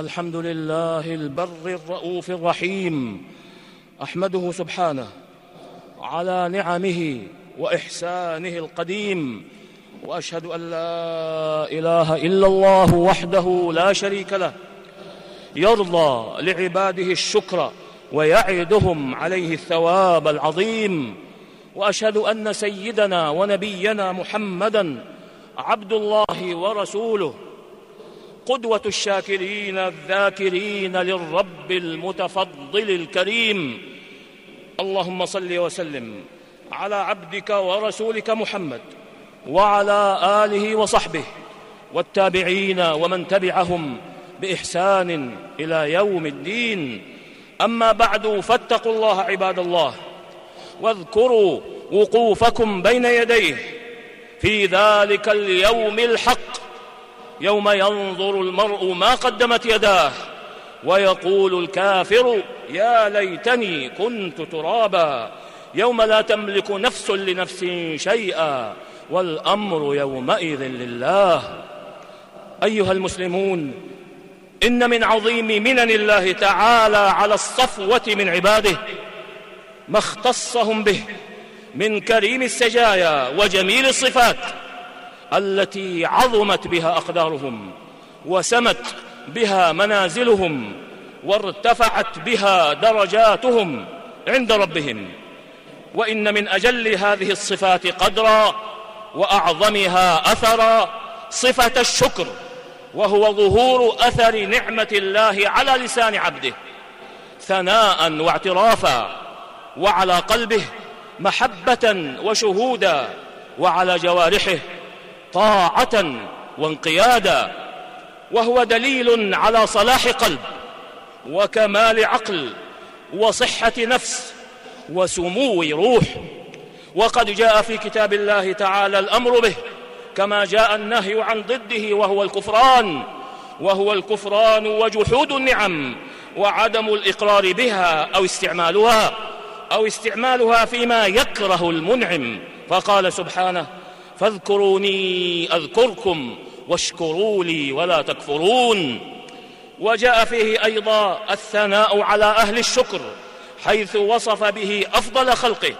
الحمد لله البر الرؤوف الرحيم أحمده سبحانه على نعمه وإحسانه القديم وأشهد أن لا إله إلا الله وحده لا شريك له يرضى لعباده الشكر ويعدهم عليه الثواب العظيم وأشهد أن سيدنا ونبينا محمدا عبد الله ورسوله قدوة الشاكرين الذاكرين للرب المتفضل الكريم. اللهم صل وسلم على عبدك ورسولك محمد وعلى آله وصحبه والتابعين ومن تبعهم بإحسان إلى يوم الدين. أما بعد فاتقوا الله عباد الله واذكروا وقوفكم بين يديه في ذلك اليوم الحق. يوم ينظر المرء ما قدمت يداه ويقول الكافر يا ليتني كنت ترابا يوم لا تملك نفس لنفس شيئا والأمر يومئذ لله. أيها المسلمون إن من عظيم منن الله تعالى على الصفوة من عباده ما اختصهم به من كريم السجايا وجميل الصفات التي عظمت بها أقدارهم وسمت بها منازلهم وارتفعت بها درجاتهم عند ربهم. وإن من أجل هذه الصفات قدرا وأعظمها أثرا صفة الشكر وهو ظهور أثر نعمة الله على لسان عبده ثناء واعترافا وعلى قلبه محبة وشهودا وعلى جوارحه. طاعة وانقيادا وهو دليل على صلاح قلب وكمال عقل وصحة نفس وسمو روح. وقد جاء في كتاب الله تعالى الأمر به كما جاء النهي عن ضده وهو الكفران وهو الكفران وجحود النعم وعدم الإقرار بها أو استعمالها أو استعمالها فيما يكره المنعم. فقال سبحانه فاذكروني أذكركم واشكروا لي ولا تكفرون. وجاء فيه أيضا الثناء على أهل الشكر حيث وصف به أفضل خلقه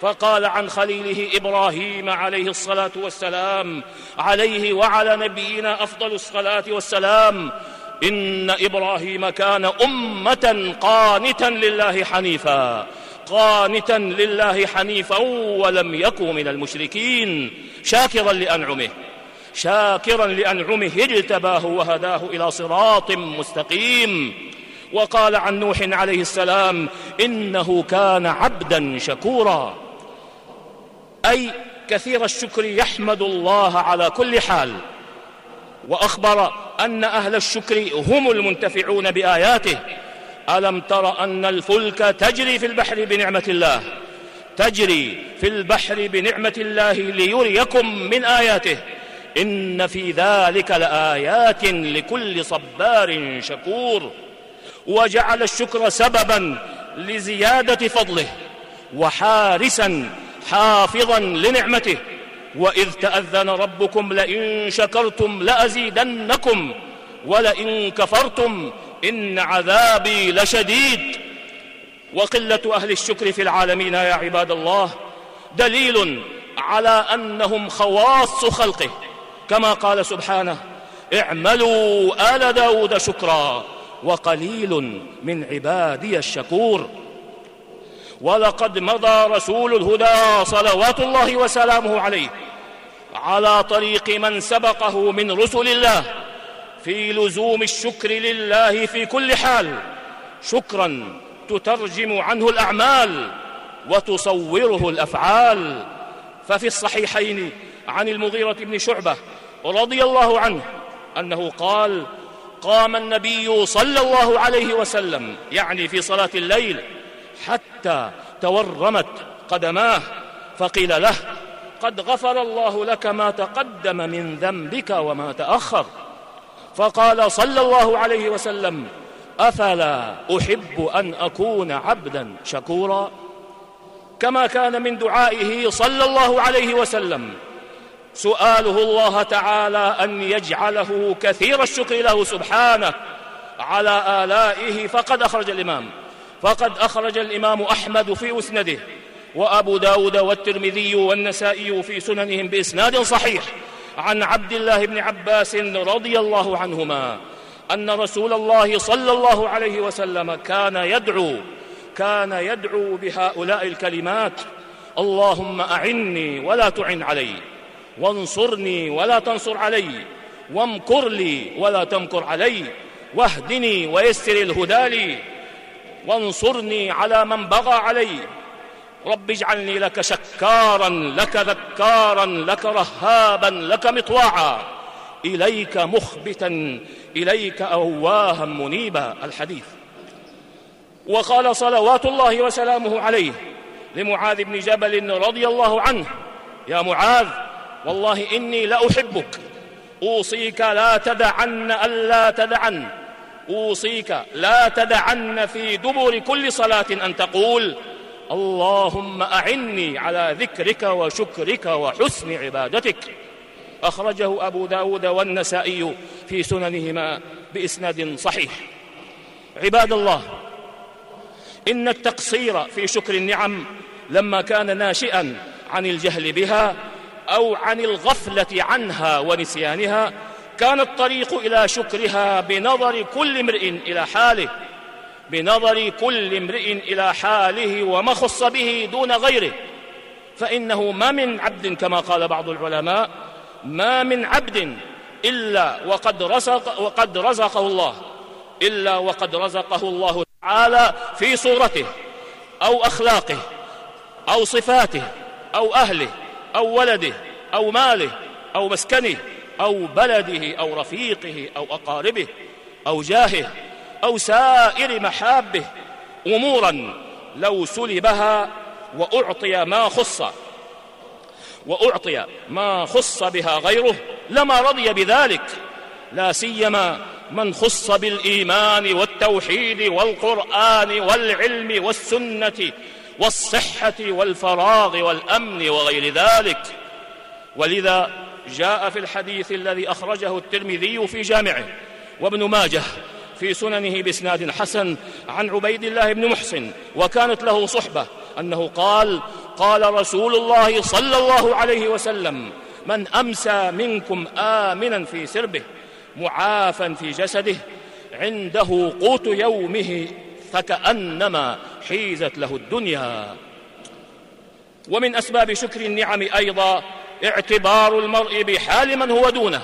فقال عن خليله إبراهيم عليه الصلاة والسلام عليه وعلى نبينا أفضل الصلاة والسلام إن إبراهيم كان أمة قانتا لله حنيفا. قانتا لله حنيفا ولم يكن من المشركين شاكرا لأنعمه. شاكرا لأنعمه اجتباه وهداه إلى صراط مستقيم. وقال عن نوح عليه السلام إنه كان عبدا شكورا. أي كثير الشكر يحمد الله على كل حال. وأخبر أن أهل الشكر هم المنتفعون بآياته. ألم تر أن الفلك تجري في البحر بنعمة الله؟ تجري في البحر بنعمة الله ليريكم من آياته. إن في ذلك لآيات لكل صبار شكور. وجعل الشكر سببا لزيادة فضله وحارسا حافظا لنعمته. وإذ تأذن ربكم لئن شكرتم لأزيدنكم ولئن كفرتم إن عذابي لشديد. وقلة أهل الشكر في العالمين يا عباد الله دليل على أنهم خواص خلقه. كما قال سبحانه اعملوا آل داود شكرا وقليل من عبادي الشكور. ولقد مضى رسول الهدى صلوات الله وسلامه عليه على طريق من سبقه من رسل الله. في لزوم الشكر لله في كل حال. شكرا تترجم عنه الأعمال وتصوره الأفعال. ففي الصحيحين عن المغيرة بن شعبة رضي الله عنه أنه قال قام النبي صلى الله عليه وسلم يعني في صلاة الليل حتى تورمت قدماه فقيل له قد غفر الله لك ما تقدم من ذنبك وما تأخر. فقال صلى الله عليه وسلم أفلا أحب أن أكون عبدا شكورا؟ كما كان من دعائه صلى الله عليه وسلم. سؤاله الله تعالى أن يجعله كثير الشكر له سبحانه على آلائه فقد أخرج الإمام. فقد أخرج الإمام أحمد في مسنده وأبو داود والترمذي والنسائي في سننهم بإسناد صحيح. عن عبد الله بن عباس رضي الله عنهما أن رسول الله صلى الله عليه وسلم كان يدعو كان يدعو بهؤلاء الكلمات اللهم أعني ولا تعن علي وانصرني ولا تنصر علي وامكر لي ولا تمكر علي واهدني ويسر الهدى لي وانصرني على من بغى علي رب اجعلني لك شكارا لك ذكارا لك رهابا لك مطواعا. إليك مخبتا إليك أواها منيبا. الحديث. وقال صلوات الله وسلامه عليه لمعاذ بن جبل رضي الله عنه يا معاذ والله إني لأحبك. أوصيك لا تدعن ألا تدعن. أوصيك لا تدعن في دبر كل صلاة أن تقول اللهم أعني على ذكرك وشكرك وحسن عبادتك. أخرجه أبو داود والنسائي في سننهما بإسناد صحيح. عباد الله إن التقصير في شكر النعم لما كان ناشئا عن الجهل بها أو عن الغفلة عنها ونسيانها كان الطريق إلى شكرها بنظر كل امرئ إلى حاله. بنظر كل امرئ إلى حاله وما خص به دون غيره. فإنه ما من عبد كما قال بعض العلماء ما من عبد إلا وقد رزق وقد رزقه الله إلا وقد رزقه الله تعالى في صورته أو أخلاقه أو صفاته أو أهله أو ولده أو ماله أو مسكنه أو بلده أو رفيقه أو أقاربه أو جاهه أو سائر محابه أمورا لو سلبها وأعطي ما خص وأعطي ما خص بها غيره لما رضي بذلك لا سيما من خص بالإيمان والتوحيد والقرآن والعلم والسنة والصحة والفراغ والأمن وغير ذلك. ولذا جاء في الحديث الذي أخرجه الترمذي في جامعه وابن ماجه في سننه بإسناد حسن عن عبيد الله بن محسن وكانت له صحبة أنه قال قال رسول الله صلى الله عليه وسلم من أمسى منكم آمنا في سربه معافا في جسده عنده قوت يومه فكأنما حيزت له الدنيا. ومن أسباب شكر النعم أيضا اعتبار المرء بحال من هو دونه.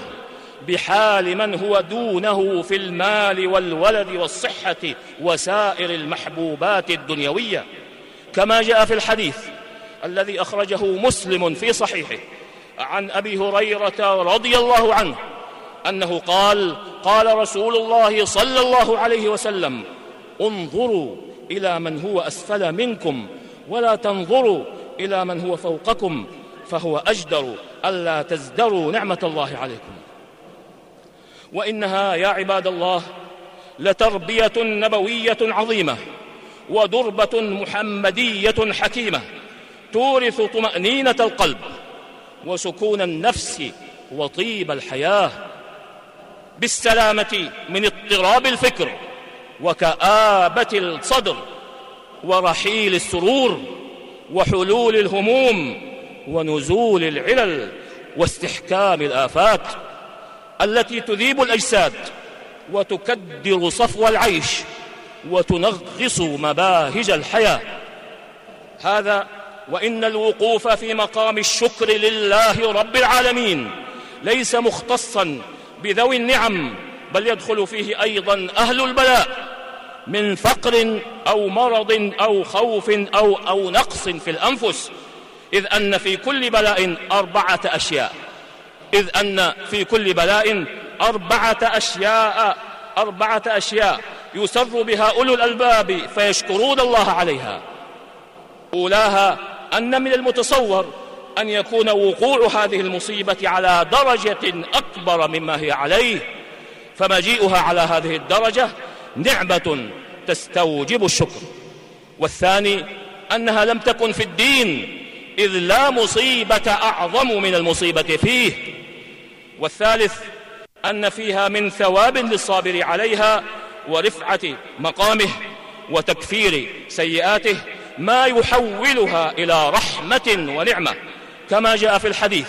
بحال من هو دونه في المال والولد والصحة وسائر المحبوبات الدنيوية. كما جاء في الحديث الذي أخرجه مسلم في صحيحه عن أبي هريرة رضي الله عنه أنه قال قال رسول الله صلى الله عليه وسلم انظروا إلى من هو أسفل منكم ولا تنظروا إلى من هو فوقكم فهو أجدر ألا تزدروا نعمة الله عليكم. وإنها يا عباد الله لتربية نبوية عظيمة ودربة محمدية حكيمة تورث طمأنينة القلب وسكون النفس وطيب الحياة بالسلامة من اضطراب الفكر وكآبة الصدر ورحيل السرور وحلول الهموم ونزول العلل واستحكام الآفات التي تذيب الأجساد وتكدر صفو العيش وتنغص مباهج الحياة. هذا وإن الوقوف في مقام الشكر لله رب العالمين ليس مختصا بذوي النعم بل يدخل فيه أيضا أهل البلاء من فقر أو مرض أو خوف أو, أو نقص في الأنفس. إذ أن في كل بلاء أربعة أشياء. إذ أن في كل بلاء أربعة أشياء أربعة أشياء يسر بها أولو الألباب فيشكرون الله عليها. أولاها أن من المتصور أن يكون وقوع هذه المصيبة على درجة أكبر مما هي عليه فمجيئها على هذه الدرجة نعمة تستوجب الشكر. والثاني أنها لم تكن في الدين إذ لا مصيبة أعظم من المصيبة فيه. والثالث أن فيها من ثواب للصابر عليها ورفعة مقامه وتكفير سيئاته ما يحولها إلى رحمة ونعمة كما جاء في الحديث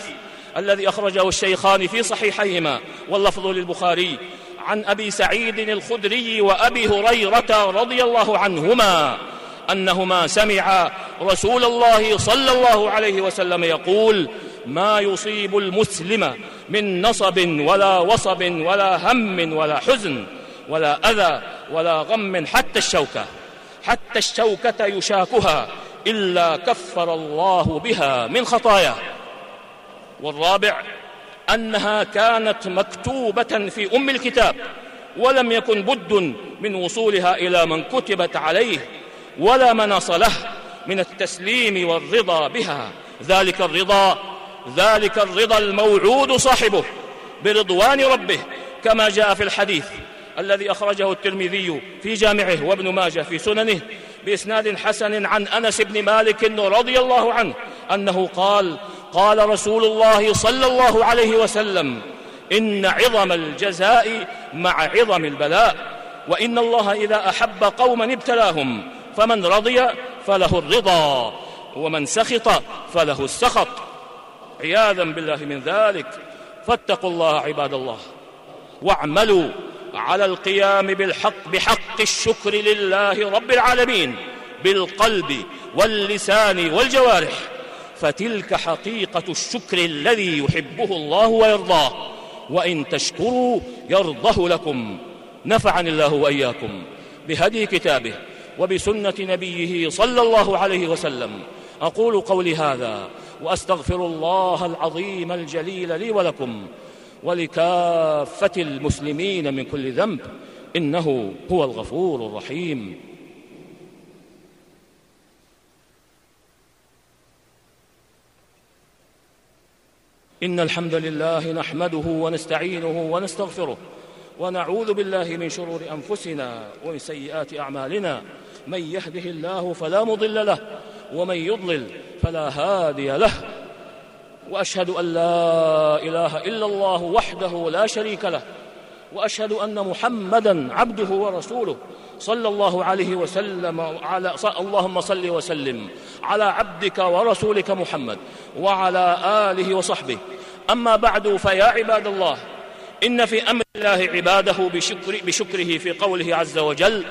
الذي أخرجه الشيخان في صحيحيهما واللفظ للبخاري عن أبي سعيد الخدري وأبي هريرة رضي الله عنهما أنهما سمعا رسول الله صلى الله عليه وسلم يقول ما يصيب المسلم من نصب ولا وصب ولا هم ولا حزن ولا أذى ولا غم حتى الشوكة حتى الشوكة يشاكها إلا كفر الله بها من خطاياه والرابع أنها كانت مكتوبة في أم الكتاب ولم يكن بد من وصولها إلى من كتبت عليه ولا منص له من التسليم والرضا بها. ذلك الرضا ذلك الرضا الموعود صاحبه برضوان ربه كما جاء في الحديث الذي أخرجه الترمذي في جامعه وابن ماجه في سننه بإسناد حسن عن أنس بن مالك رضي الله عنه أنه قال قال رسول الله صلى الله عليه وسلم إن عظم الجزاء مع عظم البلاء وإن الله إذا أحب قوما ابتلاهم فمن رضي فله الرضا ومن سخط فله السخط. عياذا بالله من ذلك. فاتقوا الله عباد الله. واعملوا على القيام بالحق بحق الشكر لله رب العالمين بالقلب واللسان والجوارح. فتلك حقيقة الشكر الذي يحبه الله ويرضاه. وإن تشكروا يرضه لكم. نفعني الله وإياكم بهدي كتابه وبسنة نبيه صلى الله عليه وسلم. أقول قولي هذا وأستغفر الله العظيم الجليل لي ولكم ولكافة المسلمين من كل ذنب إنه هو الغفور الرحيم. إن الحمد لله نحمده ونستعينه ونستغفره ونعوذ بالله من شرور أنفسنا ومن سيئات أعمالنا. من يهده الله فلا مضل له ومن يضلل فلا هادي له. وأشهد أن لا إله إلا الله وحده لا شريك له. وأشهد أن محمدا عبده ورسوله صلى الله عليه وسلم على اللهم صل وسلم على عبدك ورسولك محمد وعلى آله وصحبه. أما بعد فيا عباد الله إن في أمر الله عباده بشكر بشكره في قوله عز وجل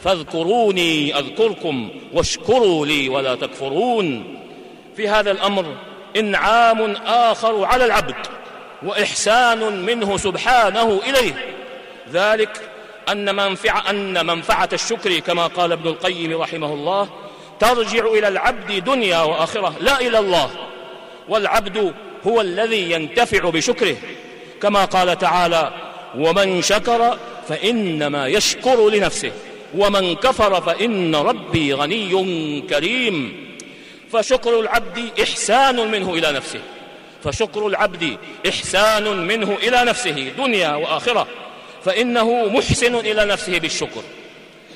فاذكروني أذكركم واشكروا لي ولا تكفرون. في هذا الأمر إنعام آخر على العبد وإحسان منه سبحانه إليه. ذلك أن منفعه أن منفعة الشكر كما قال ابن القيم رحمه الله ترجع إلى العبد دنيا وآخرة. لا إلى الله. والعبد هو الذي ينتفع بشكره. كما قال تعالى ومن شكر فإنما يشكر لنفسه ومن كفر فإن ربي غني كريم. فشكر العبد إحسان منه إلى نفسه. فشكر العبد إحسان منه إلى نفسه دنيا وآخرة. فإنه محسن إلى نفسه بالشكر.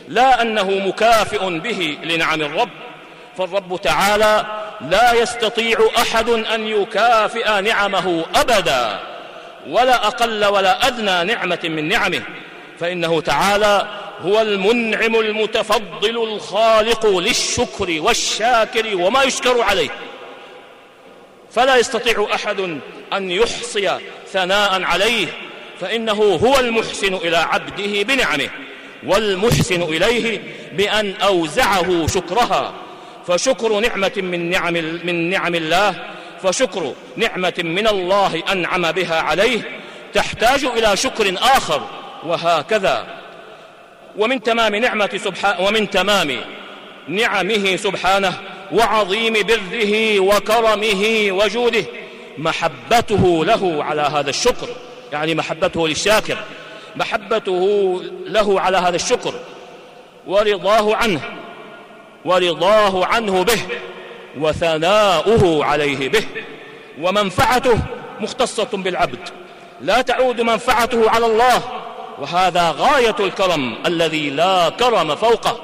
لا أنه مكافئ به لنعم الرب. فالرب تعالى لا يستطيع أحد أن يكافئ نعمه أبدا. ولا أقل ولا أدنى نعمة من نعمه. فإنه تعالى هو المنعم المتفضل الخالق للشكر والشاكر وما يشكر عليه. فلا يستطيع أحد أن يحصي ثناء عليه فإنه هو المحسن إلى عبده بنعمه والمحسن إليه بأن أوزعه شكرها. فشكر نعمة من نعم, من نعم الله فشكر نعمة من الله أنعم بها عليه تحتاج إلى شكر آخر وهكذا. ومن تمام نعمة سبحانه ومن تمام نعمه سبحانه وعظيم بره وكرمه وجوده محبته له على هذا الشكر. يعني محبته للشاكر محبته له على هذا الشكر. ورضاه عنه ورضاه عنه به وثناؤه عليه به. ومنفعته مختصة بالعبد. لا تعود منفعته على الله. وهذا غاية الكرم الذي لا كرم فوقه.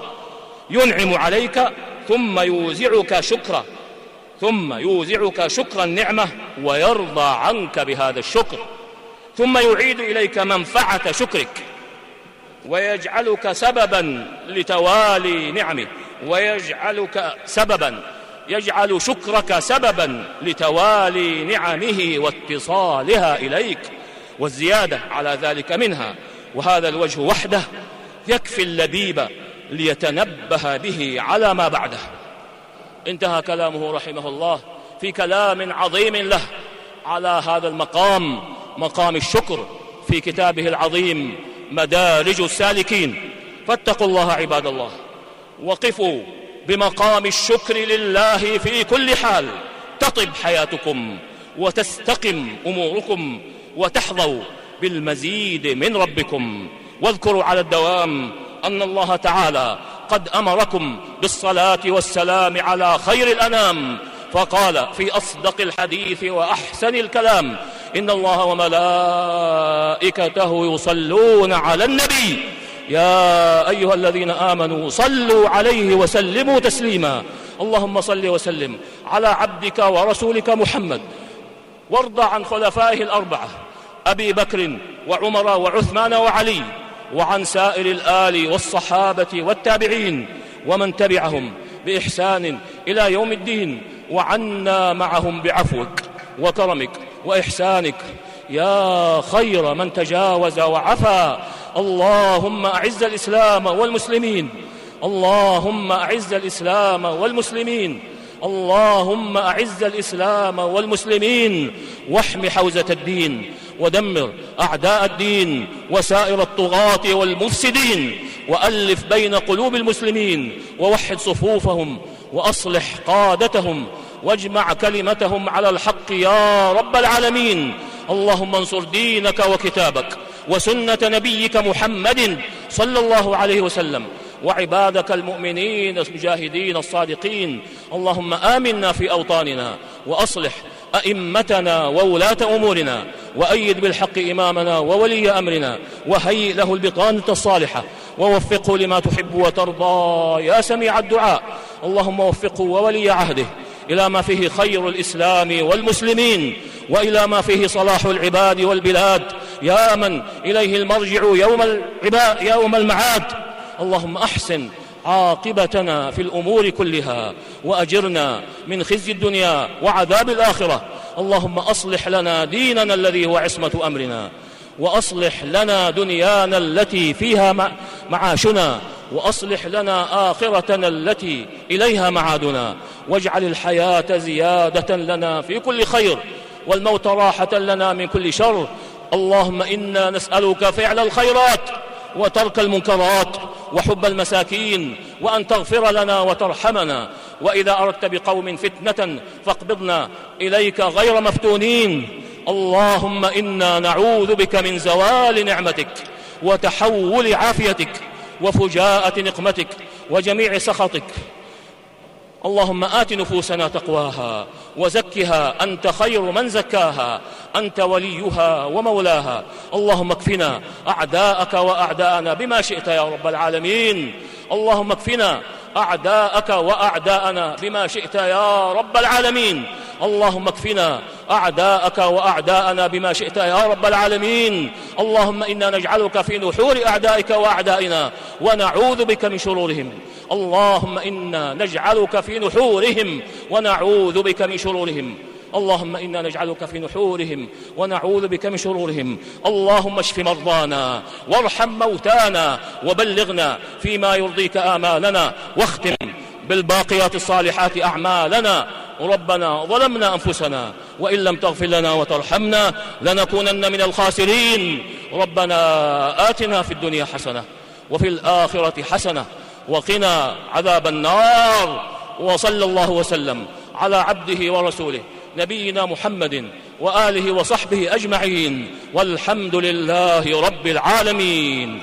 ينعم عليك ثم يوزعك شكرا ثم يوزعك شكر النعمة ويرضى عنك بهذا الشكر. ثم يعيد إليك منفعة شكرك ويجعلك سببا لتوالي نعمه. ويجعلك سببا يجعل شكرك سببا لتوالي نعمه واتصالها إليك. والزيادة على ذلك منها وهذا الوجه وحده يكفي اللبيب ليتنبه به على ما بعده. انتهى كلامه رحمه الله في كلام عظيم له على هذا المقام مقام الشكر في كتابه العظيم مدارج السالكين. فاتقوا الله عباد الله وقفوا بمقام الشكر لله في كل حال. تطب حياتكم وتستقم أموركم وتحظوا بالمزيد من ربكم. واذكروا على الدوام أن الله تعالى قد أمركم بالصلاة والسلام على خير الأنام. فقال في أصدق الحديث وأحسن الكلام إن الله وملائكته يصلون على النبي. يا أيها الذين آمنوا صلوا عليه وسلموا تسليما. اللهم صل وسلم على عبدك ورسولك محمد. وارض عن خلفائه الأربعة. أبي بكر وعمر وعثمان وعلي وعن سائر الآل والصحابة والتابعين ومن تبعهم بإحسان إلى يوم الدين وعنا معهم بعفوك وكرمك وإحسانك. يا خير من تجاوز وعفا. اللهم أعز الإسلام والمسلمين. اللهم أعز الإسلام والمسلمين. اللهم أعز الإسلام والمسلمين. واحم حوزة الدين. ودمر أعداء الدين وسائر الطغاة والمفسدين وألف بين قلوب المسلمين ووحد صفوفهم وأصلح قادتهم واجمع كلمتهم على الحق يا رب العالمين. اللهم انصر دينك وكتابك وسنة نبيك محمد صلى الله عليه وسلم وعبادك المؤمنين المجاهدين الصادقين. اللهم آمنا في أوطاننا وأصلح أئمتنا وولاة أمورنا وأيد بالحق إمامنا وولي أمرنا وهيئ له البطانه الصالحة ووفقه لما تحب وترضى. يا سميع الدعاء اللهم وفقه وولي عهده إلى ما فيه خير الإسلام والمسلمين وإلى ما فيه صلاح العباد والبلاد. يا من إليه المرجع يوم يوم المعاد. اللهم أحسن عاقبتنا في الأمور كلها وأجرنا من خزي الدنيا وعذاب الآخرة. اللهم أصلح لنا ديننا الذي هو عصمة أمرنا وأصلح لنا دنيانا التي فيها معاشنا وأصلح لنا آخرتنا التي إليها معادنا. واجعل الحياة زيادة لنا في كل خير والموت راحة لنا من كل شر. اللهم إنا نسألك فعل الخيرات وترك المنكرات وحب المساكين وأن تغفر لنا وترحمنا. وإذا أردت بقوم فتنة فاقبضنا إليك غير مفتونين. اللهم إنا نعوذ بك من زوال نعمتك وتحول عافيتك وفجاءة نقمتك وجميع سخطك. اللهم آت نفوسنا تقواها وزكها أنت خير من زكاها. أنت وليها ومولاها. اللهم اكفنا أعداءك وأعداءنا بما شئت يا رب العالمين. اللهم اكفنا أعداءك وأعداءنا بما شئت يا رب العالمين. اللهم اكفنا أعداءك وأعداءنا بما شئت يا رب العالمين. اللهم إنا نجعلك في نحور أعدائك وأعدائنا ونعوذ بك من شرورهم. اللهم إنا نجعلك في نحورهم ونعوذ بك من شرورهم. اللهم إنا نجعلك في نحورهم ونعوذ بك من شرورهم. اللهم اشف مرضانا وارحم موتانا وبلغنا فيما يرضيك آمالنا واختم بالباقيات الصالحات أعمالنا. ربنا ظلمنا أنفسنا وإن لم تغفر لنا وترحمنا لنكونن من الخاسرين. ربنا آتنا في الدنيا حسنة وفي الآخرة حسنة وقنا عذاب النار. وصلى الله وسلم على عبده ورسوله. نبينا محمد وآله وصحبه أجمعين والحمد لله رب العالمين